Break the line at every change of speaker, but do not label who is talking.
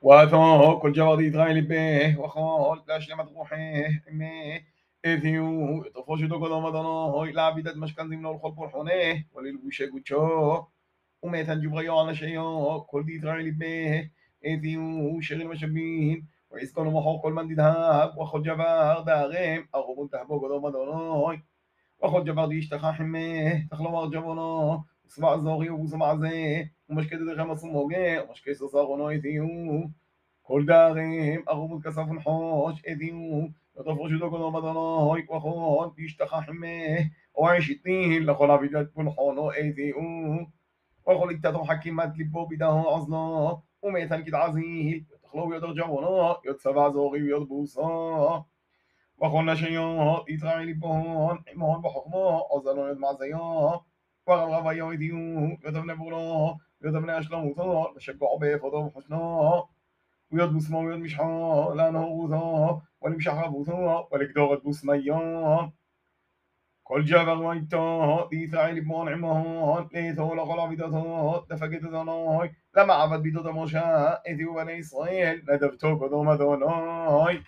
وثوق الجوادي تغايل به وخال لاش لما تروحيه إميه إثيو طفوش دوكو دوما دونو لا بيدت مشكان زمنو الخلق والحونه وللبوشة قدشو وميتان جبغيو على شيو كل دي تغايل به إثيو شغل مشبين ويسكنوا محوق كل من دهاب وخل جبار داغيم أغبون تهبوكو دوما دونو وخل جبار دي حميه تخلو جبونو وسمع زوغي وسمع زي ومش كده دخل مصموجي ومش كيس صاغونو يديو كل دارهم أغمض كسف نحوش إديو يطفو شدو كنو مدنوي وخون بيشتخى حميه وعيش اتنين لخلا بيدات بنحونو إديو وخل اتتو حكيمات لبو بداهو عزنا وميتان كد عزيل يتخلو يدر جونا يتسبع زوغي ويد بوسا وخل نشيو يترعي لبهون عمهون بحكمه عزلون يد معزيون وغرب يومديوه يضمن بغناه يضمن أشلام وثار تشجع بفضل حسناه ويض بسما ويض مشحا لأنه غوثا ولمشحا بوثا ولكداغت بسميا كل جبل ميتا دي ثعيل بمان عمان ليثا ولقل عبيدتا دفقت ذناي لما عبد بيدتا مشا إذي وبني إسرائيل ندفتو قدوم ذناي